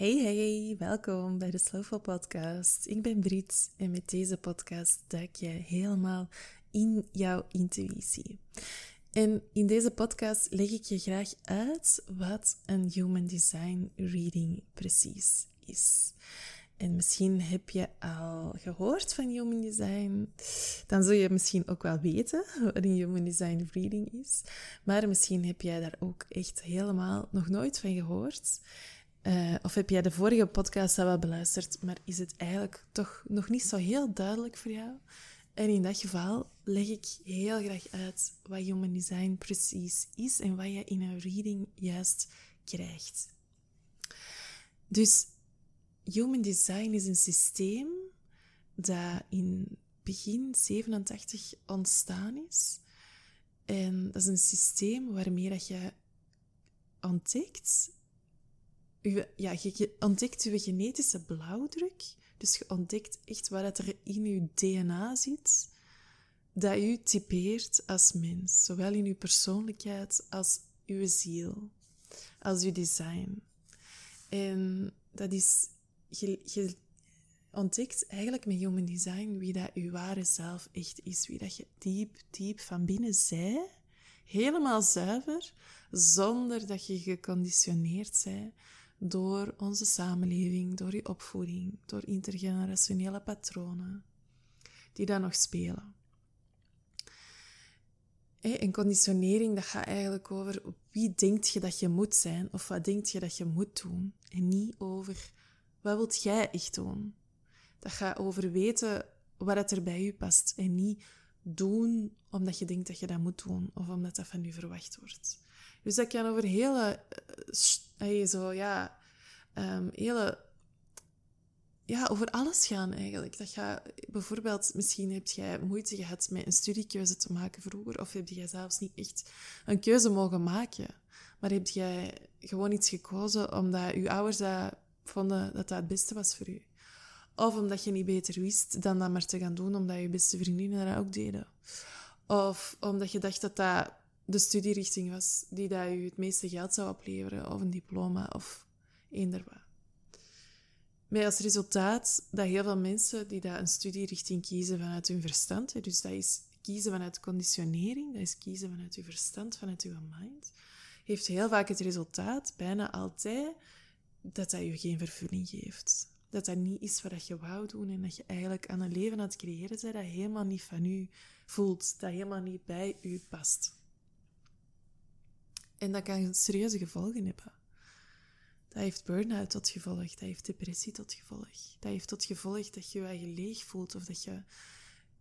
Hey hey, welkom bij de Slowful Podcast. Ik ben Brit en met deze podcast duik je helemaal in jouw intuïtie. En in deze podcast leg ik je graag uit wat een Human Design Reading precies is. En misschien heb je al gehoord van Human Design. Dan zul je misschien ook wel weten wat een Human Design Reading is. Maar misschien heb jij daar ook echt helemaal nog nooit van gehoord. Uh, of heb jij de vorige podcast al wel beluisterd, maar is het eigenlijk toch nog niet zo heel duidelijk voor jou? En in dat geval leg ik heel graag uit wat Human Design precies is en wat je in een reading juist krijgt. Dus Human Design is een systeem dat in begin 87 ontstaan is. En dat is een systeem waarmee dat je ontdekt ja, je ontdekt je genetische blauwdruk. Dus je ontdekt echt wat er in je DNA zit, dat je typeert als mens. Zowel in je persoonlijkheid als je ziel, als je design. En dat is, je, je ontdekt eigenlijk met Human Design wie dat je ware zelf echt is. Wie dat je diep, diep van binnen zij, helemaal zuiver, zonder dat je geconditioneerd zij door onze samenleving, door je opvoeding, door intergenerationele patronen die daar nog spelen. En conditionering, dat gaat eigenlijk over wie denkt je dat je moet zijn of wat denkt je dat je moet doen. En niet over wat wilt jij echt doen. Dat gaat over weten wat er bij je past en niet doen omdat je denkt dat je dat moet doen of omdat dat van je verwacht wordt. Dus dat kan over hele, uh, zo, ja, um, hele, ja, over alles gaan eigenlijk. Dat gaat, bijvoorbeeld, misschien heb jij moeite gehad met een studiekeuze te maken vroeger, of heb jij zelfs niet echt een keuze mogen maken. Maar heb jij gewoon iets gekozen omdat je ouders dat vonden dat dat het beste was voor je. Of omdat je niet beter wist dan dat maar te gaan doen, omdat je beste vriendinnen dat ook deden. Of omdat je dacht dat dat de studierichting was die dat je het meeste geld zou opleveren, of een diploma, of eender wat. Met als resultaat dat heel veel mensen die dat een studierichting kiezen vanuit hun verstand, dus dat is kiezen vanuit conditionering, dat is kiezen vanuit je verstand, vanuit je mind, heeft heel vaak het resultaat, bijna altijd, dat dat je geen vervulling geeft. Dat dat niet is wat je wou doen en dat je eigenlijk aan een leven aan het creëren bent dat helemaal niet van u voelt, dat helemaal niet bij u past. En dat kan serieuze gevolgen hebben. Dat heeft burn-out tot gevolg, dat heeft depressie tot gevolg. Dat heeft tot gevolg dat je je leeg voelt of dat je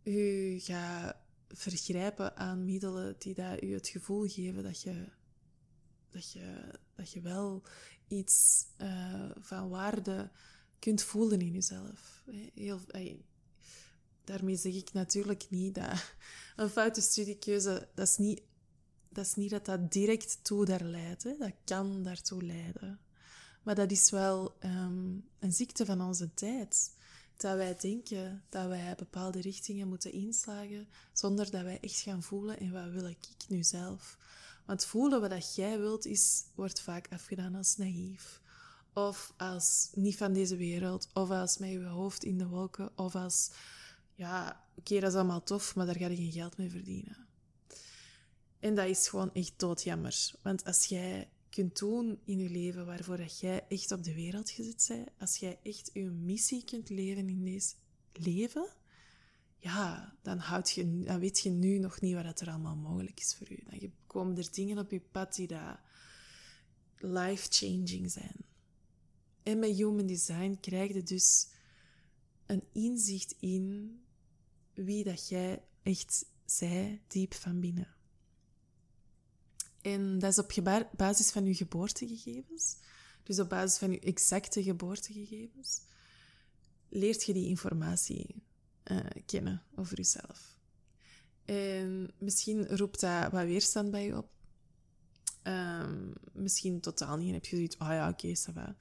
je gaat vergrijpen aan middelen die dat je het gevoel geven dat je, dat je, dat je wel iets uh, van waarde kunt voelen in jezelf. Heel, daarmee zeg ik natuurlijk niet dat een foute studiekeuze, dat is niet dat, is niet dat, dat direct toe daar leidt. Hè. Dat kan daartoe leiden. Maar dat is wel ehm, een ziekte van onze tijd. Dat wij denken dat wij bepaalde richtingen moeten inslagen zonder dat wij echt gaan voelen en wat wil ik nu zelf. Want voelen wat dat jij wilt is, wordt vaak afgedaan als naïef. Of als niet van deze wereld. Of als met je hoofd in de wolken. Of als, ja, oké, dat is allemaal tof, maar daar ga je geen geld mee verdienen. En dat is gewoon echt doodjammer. Want als jij kunt doen in je leven waarvoor dat jij echt op de wereld gezet bent, als jij echt je missie kunt leven in deze leven, ja, dan, houd je, dan weet je nu nog niet wat er allemaal mogelijk is voor je. Dan komen er dingen op je pad die life-changing zijn. En met Human Design krijg je dus een inzicht in wie dat jij echt zij diep van binnen. En dat is op basis van je geboortegegevens. Dus op basis van je exacte geboortegegevens leert je die informatie uh, kennen over jezelf. En misschien roept dat wat weerstand bij je op. Um, misschien totaal niet. En heb je zoiets oh ja, oké, okay,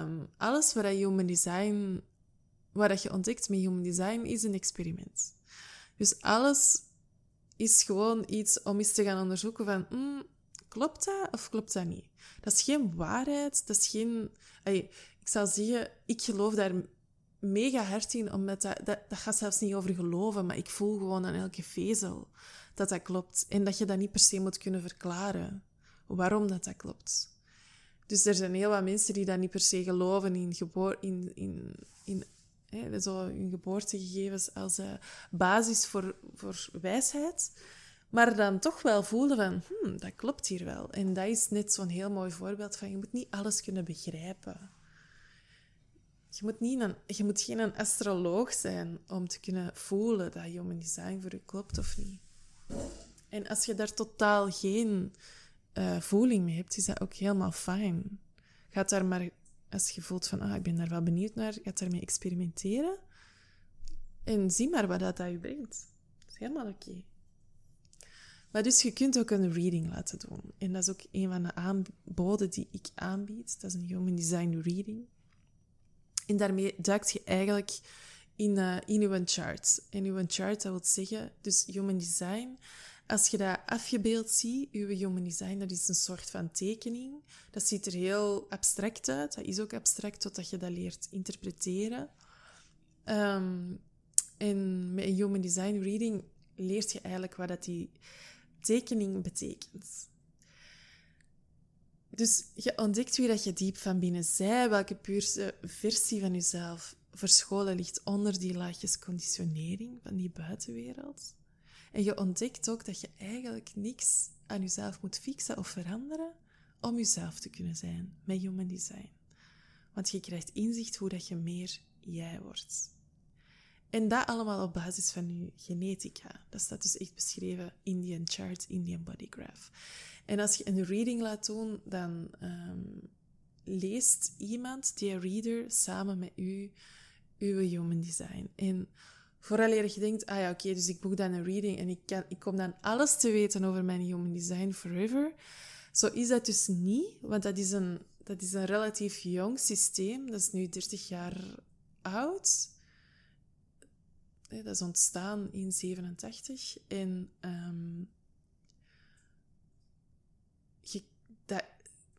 um, alles wat human design, wat je ontdekt met human design, is een experiment. Dus alles is gewoon iets om eens te gaan onderzoeken van, mm, Klopt dat of klopt dat niet? Dat is geen waarheid. Dat is geen... ik zou zeggen, ik geloof daar mega hard in, omdat dat, dat, dat gaat zelfs niet over geloven, maar ik voel gewoon aan elke vezel dat dat klopt. En dat je dat niet per se moet kunnen verklaren, waarom dat dat klopt. Dus er zijn heel wat mensen die dat niet per se geloven in, geboor in, in, in hè, zo hun geboortegegevens als uh, basis voor, voor wijsheid. Maar dan toch wel voelen van, hmm, dat klopt hier wel. En dat is net zo'n heel mooi voorbeeld van, je moet niet alles kunnen begrijpen. Je moet, niet een, je moet geen een astroloog zijn om te kunnen voelen dat human design voor je klopt of niet. En als je daar totaal geen uh, voeling mee hebt, is dat ook helemaal fijn. Gaat daar maar, als je voelt van, ah, ik ben daar wel benieuwd naar, gaat daarmee experimenteren. En zie maar wat dat, dat je brengt. Dat is helemaal oké. Maar dus je kunt ook een reading laten doen. En dat is ook een van de aanboden die ik aanbied. Dat is een Human Design Reading. En daarmee duikt je eigenlijk in, uh, in uw chart. En uw chart, dat wil zeggen, dus Human Design, als je dat afgebeeld ziet, uw Human Design, dat is een soort van tekening. Dat ziet er heel abstract uit. Dat is ook abstract totdat je dat leert interpreteren. Ehm, en met een Human Design reading leert je eigenlijk wat dat die tekening betekent. Dus je ontdekt wie dat je diep van binnen zij, welke puurste versie van jezelf verscholen ligt onder die laagjes conditionering van die buitenwereld. En je ontdekt ook dat je eigenlijk niks aan jezelf moet fixen of veranderen om jezelf te kunnen zijn met Human Design. Want je krijgt inzicht hoe dat je meer jij wordt. En dat allemaal op basis van je genetica. Dat staat dus echt beschreven in die chart, in die body graph. En als je een reading laat doen, dan ehm, leest iemand, die reader, samen met u, uw human design. En vooral je denkt, ah ja, oké, dus ik boek dan een reading en ik, kan, ik kom dan alles te weten over mijn human design forever. Zo is dat dus niet, want dat is een, dat is een relatief jong systeem. Dat is nu 30 jaar oud. Dat is ontstaan in 87. En um, je, dat,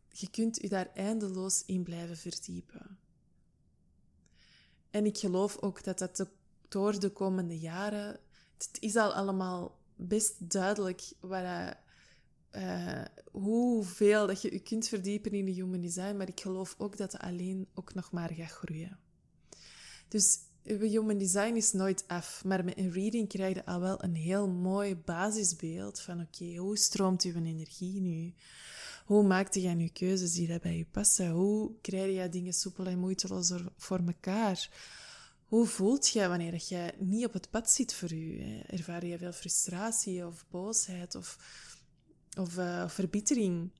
je kunt je daar eindeloos in blijven verdiepen. En ik geloof ook dat dat door de komende jaren... Het is al allemaal best duidelijk wat, uh, hoeveel dat je je kunt verdiepen in de human design, maar ik geloof ook dat het alleen ook nog maar gaat groeien. Dus uw human design is nooit af, maar met een reading krijg je al wel een heel mooi basisbeeld van oké, hoe stroomt uw energie nu? Hoe maakte jij nu keuzes die bij je passen? Hoe krijg je dingen soepel en moeiteloos voor elkaar? Hoe voelt jij wanneer je niet op het pad zit voor je? Ervaar je veel frustratie of boosheid of, of, uh, verbittering?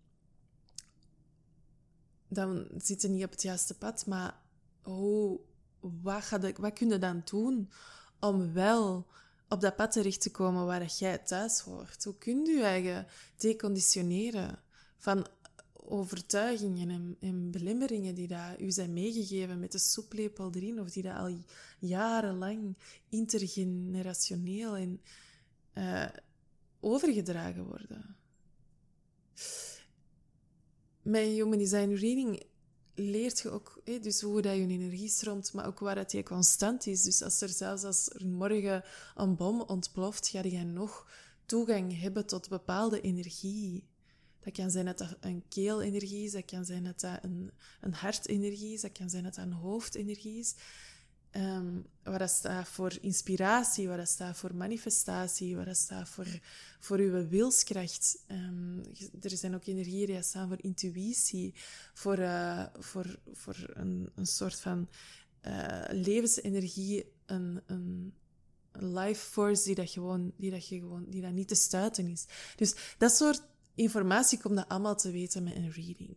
Dan zit je niet op het juiste pad, maar hoe wat, ga je, wat kun je dan doen om wel op dat pad terecht te komen waar jij thuis hoort? Hoe kun je je eigen deconditioneren van overtuigingen en, en belemmeringen die dat u zijn meegegeven met de soeplepel erin, of die dat al jarenlang intergenerationeel en uh, overgedragen worden? Mijn Human Design Reading leert je ook dus hoe dat je energie stroomt, maar ook waar dat je constant is. Dus als er zelfs als er morgen een bom ontploft, ga je nog toegang hebben tot bepaalde energie. Dat kan zijn dat dat een keelenergie is, dat kan zijn dat dat een, een hartenergie is, dat kan zijn dat dat een hoofdenergie is. Um, waar dat staat voor inspiratie, waar dat staat voor manifestatie, waar dat staat voor, voor uw wilskracht. Um, er zijn ook energieën die staan voor intuïtie, voor, uh, voor, voor een, een soort van uh, levensenergie, een, een life force die dat, gewoon, die, dat je gewoon, die dat niet te stuiten is. Dus dat soort informatie komt dat allemaal te weten met een reading.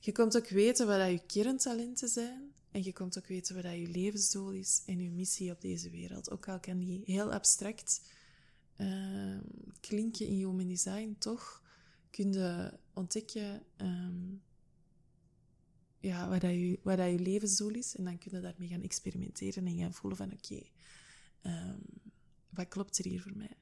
Je komt ook weten wat je kerntalenten zijn. En je komt ook weten wat je levensdoel is en je missie op deze wereld. Ook al kan die heel abstract uh, klinken in human design, toch kun je ontdekken um, ja, wat, dat je, dat je levensdoel is. En dan kun je daarmee gaan experimenteren en gaan voelen van oké, um, wat klopt er hier voor mij?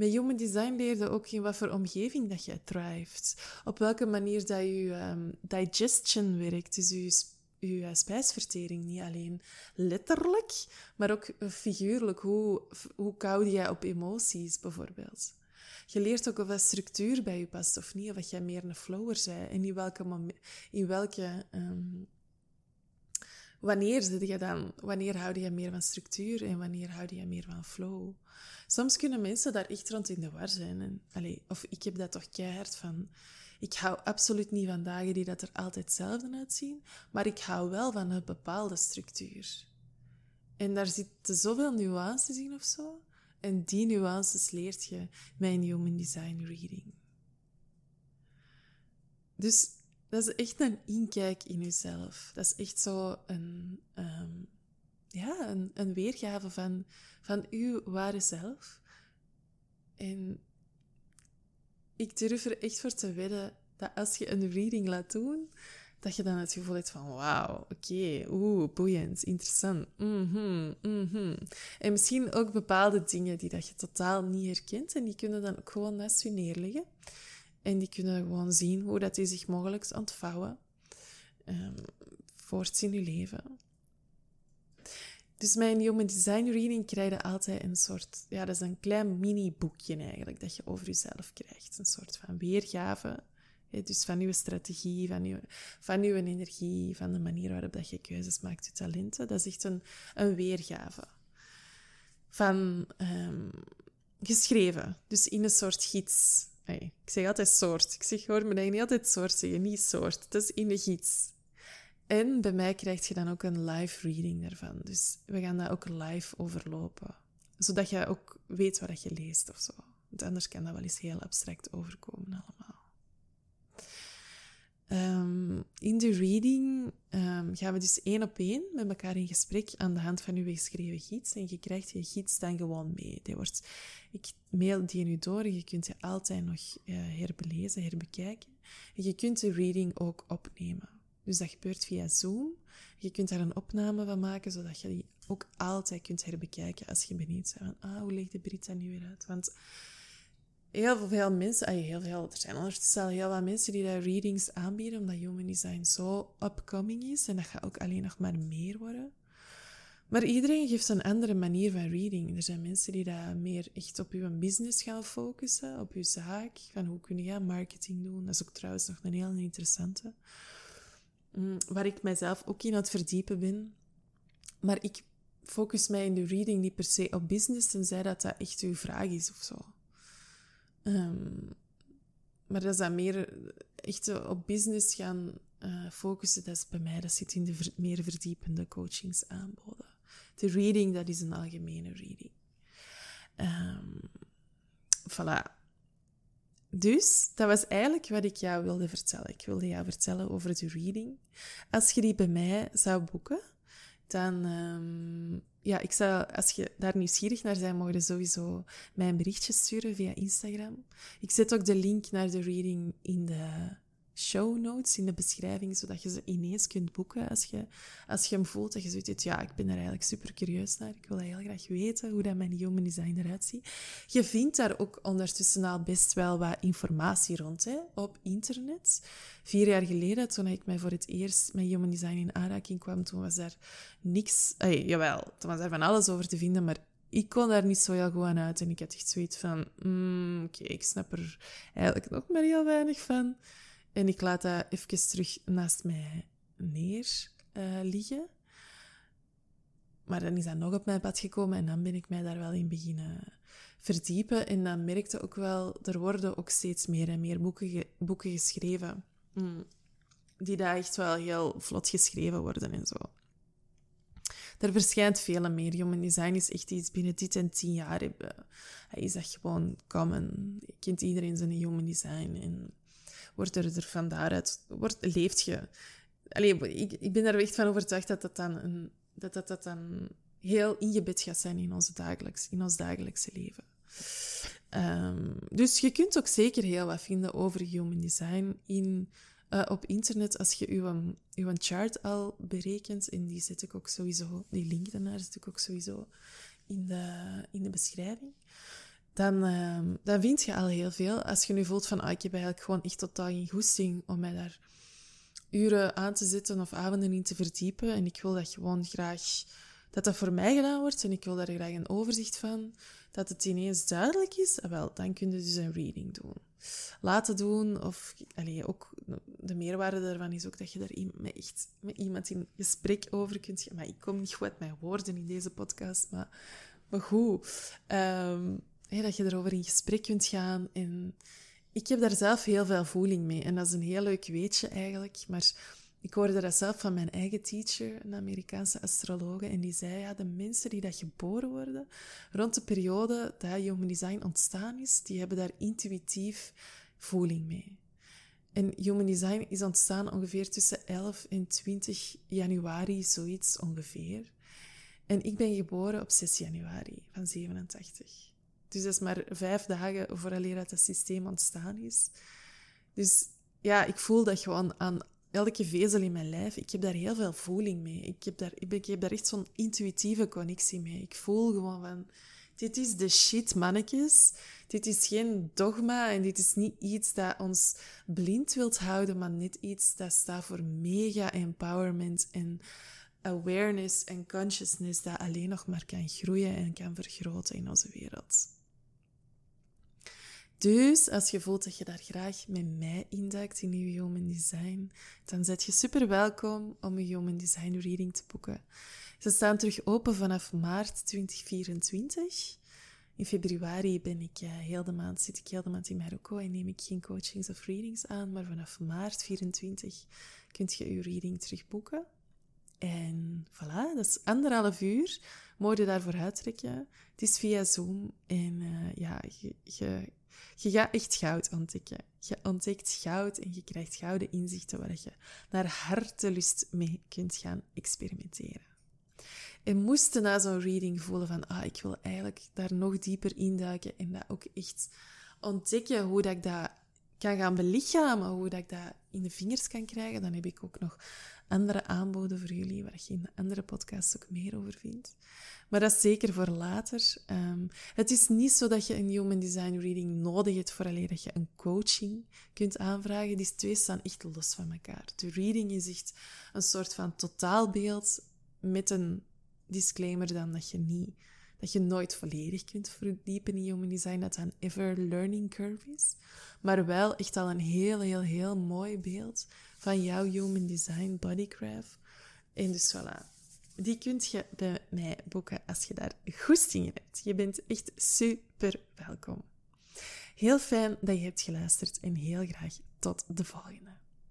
Met Human Design leerde ook in wat voor omgeving dat je thrived. Op welke manier dat je um, digestion werkt, dus je, je eh, spijsvertering. Niet alleen letterlijk, maar ook figuurlijk. Hoe, hoe koude jij op emoties, bijvoorbeeld. Je leert ook of dat structuur bij je past of niet, of dat jij meer een flower bent. En in welke, in welke um, wanneer zit je dan, wanneer houd je meer van structuur en wanneer houd je meer van flow? Soms kunnen mensen daar echt rond in de war zijn. En, allez, of ik heb dat toch keihard van. Ik hou absoluut niet van dagen die dat er altijd hetzelfde uitzien, maar ik hou wel van een bepaalde structuur. En daar zitten zoveel nuances in of zo. En die nuances leert je met een Human Design Reading. Dus dat is echt een inkijk in jezelf. Dat is echt zo een, ehm, ja, een, een weergave van, van uw ware zelf. En ik durf er echt voor te wedden dat als je een reading laat doen, dat je dan het gevoel hebt van wauw, oké, oeh, boeiend, interessant. Mm -hmm, En misschien ook bepaalde dingen die dat je totaal niet herkent en die kunnen dan ook gewoon naast je neerleggen. En die kunnen gewoon zien hoe dat die zich mogelijk ontvouwen um, voort in je leven. Dus mijn Human Design Reading krijg altijd een soort... Ja, dat is een klein mini-boekje eigenlijk dat je over jezelf krijgt. Een soort van weergave. Dus van je strategie, van je, van uw energie, van de manier waarop dat je keuzes maakt, je talenten. Dat is echt een, een weergave. Van um, geschreven. Dus in een soort gids. Ik zeg altijd soort. Ik zeg, hoor me dat niet altijd soort zeggen, niet soort. Het is de gids. En bij mij krijg je dan ook een live reading daarvan. Dus we gaan dat ook live overlopen. Zodat je ook weet wat je leest of zo. Want anders kan dat wel eens heel abstract overkomen allemaal. Um, in de reading um, gaan we dus één op één met elkaar in gesprek aan de hand van uw geschreven gids. En je krijgt je gids dan gewoon mee. Die wordt, ik mail die nu door. Je kunt je altijd nog uh, herbelezen, herbekijken. En je kunt de reading ook opnemen. Dus dat gebeurt via Zoom. Je kunt daar een opname van maken, zodat je die ook altijd kunt herbekijken als je benieuwd bent. Van, ah, hoe legt de Brit dat nu weer uit? Want heel veel mensen, heel veel, er zijn ondertussen al heel wat mensen die daar readings aanbieden, omdat human design zo upcoming is. En dat gaat ook alleen nog maar meer worden. Maar iedereen geeft een andere manier van reading. Er zijn mensen die daar meer echt op hun business gaan focussen, op je zaak. Van hoe kun je marketing doen. Dat is ook trouwens nog een heel interessante. Mm, waar ik mijzelf ook in aan het verdiepen ben. Maar ik focus mij in de reading niet per se op business, tenzij dat dat echt uw vraag is of zo. Ehm, maar dat is dan meer echt op business gaan uh, focussen. Dat is bij mij, dat zit in de meer verdiepende coachingsaanboden. De reading, dat is een algemene reading. Um, voilà. Dus dat was eigenlijk wat ik jou wilde vertellen. Ik wilde jou vertellen over de reading. Als je die bij mij zou boeken, dan um, ja, ik zou, als je daar nieuwsgierig naar bent, mogen sowieso mij een berichtje sturen via Instagram. Ik zet ook de link naar de reading in de show notes in de beschrijving, zodat je ze ineens kunt boeken als je, als je hem voelt. Dat je zoiets ja, ik ben er eigenlijk super curieus naar. Ik wil heel graag weten hoe dat mijn human design eruit ziet. Je vindt daar ook ondertussen al best wel wat informatie rond hè, op internet. Vier jaar geleden, toen ik mij voor het eerst met human design in aanraking kwam, toen was daar niks... Jawel, toen was daar van alles over te vinden, maar ik kon daar niet zo heel goed aan uit. En ik had echt zoiets van, mm, oké, ik snap er eigenlijk nog maar heel weinig van. En ik laat dat even terug naast mij neer uh, liggen. Maar dan is dat nog op mijn pad gekomen en dan ben ik mij daar wel in beginnen verdiepen. En dan merkte ook wel, er worden ook steeds meer en meer boeken, boeken geschreven. Mm, die daar echt wel heel vlot geschreven worden en zo. Er verschijnt veel meer. Human design is echt iets binnen dit en tien jaar. Hij is echt gewoon common. Je kent iedereen zijn human design. En wordt er, er van daaruit, wordt, leeft je. Allee, ik, ik ben er echt van overtuigd dat dat dan, een, dat, dat, dat dan heel ingebed gaat zijn in, onze dagelijks, in ons dagelijkse leven. Um, dus je kunt ook zeker heel wat vinden over human design in, uh, op internet als je uw, uw chart al berekent. En die zet ik ook sowieso, die link daarnaar zet ik ook sowieso in de, in de beschrijving. Dan, uh, dan vind je al heel veel. Als je nu voelt van, ah, ik heb eigenlijk gewoon echt totaal geen goesting om mij daar uren aan te zitten of avonden in te verdiepen. En ik wil dat gewoon graag, dat dat voor mij gedaan wordt en ik wil daar graag een overzicht van. Dat het ineens duidelijk is, ah, wel, dan kun je dus een reading doen. Laten doen, of allee, ook de meerwaarde daarvan is ook dat je daar met, echt, met iemand in gesprek over kunt gaan. Maar ik kom niet goed uit mijn woorden in deze podcast, maar, maar goed. Um, dat je erover in gesprek kunt gaan. En ik heb daar zelf heel veel voeling mee. En dat is een heel leuk weetje eigenlijk. Maar ik hoorde dat zelf van mijn eigen teacher, een Amerikaanse astrologe. En die zei, ja, de mensen die dat geboren worden, rond de periode dat Human Design ontstaan is, die hebben daar intuïtief voeling mee. En Human Design is ontstaan ongeveer tussen 11 en 20 januari, zoiets ongeveer. En ik ben geboren op 6 januari van 87. Dus dat is maar vijf dagen vooraleer dat het systeem ontstaan is. Dus ja, ik voel dat gewoon aan elke vezel in mijn lijf. Ik heb daar heel veel voeling mee. Ik heb daar, ik heb daar echt zo'n intuïtieve connectie mee. Ik voel gewoon van... Dit is de shit, mannetjes. Dit is geen dogma en dit is niet iets dat ons blind wilt houden, maar net iets dat staat voor mega empowerment en awareness en consciousness dat alleen nog maar kan groeien en kan vergroten in onze wereld. Dus als je voelt dat je daar graag met mij induikt in je Human Design, dan zet je super welkom om een Human Design reading te boeken. Ze staan terug open vanaf maart 2024. In februari ben ik uh, heel de maand, zit ik heel de maand in Marokko en neem ik geen coachings of readings aan. Maar vanaf maart 24 kunt je je reading terugboeken. En voilà, dat is anderhalf uur. Mooi je daarvoor uittrekken. Het is via Zoom. En uh, ja, je, je je gaat echt goud ontdekken. Je ontdekt goud en je krijgt gouden inzichten waar je naar hartelust mee kunt gaan experimenteren. En moest je na zo'n reading voelen van, ah, ik wil eigenlijk daar nog dieper induiken en dat ook echt ontdekken hoe dat ik dat kan gaan belichamen, hoe dat ik dat in de vingers kan krijgen, dan heb ik ook nog andere aanboden voor jullie, waar je in andere podcasts ook meer over vindt. Maar dat is zeker voor later. Um, het is niet zo dat je een Human Design Reading nodig hebt voor alleen dat je een coaching kunt aanvragen. Die twee staan echt los van elkaar. De reading is echt een soort van totaalbeeld met een disclaimer dan dat je niet dat je nooit volledig kunt verdiepen in human design, dat dat een ever learning curve is. Maar wel echt al een heel, heel, heel mooi beeld van jouw human design bodycraft. En dus voilà, die kunt je bij mij boeken als je daar goesting in hebt. Je bent echt super welkom. Heel fijn dat je hebt geluisterd en heel graag tot de volgende.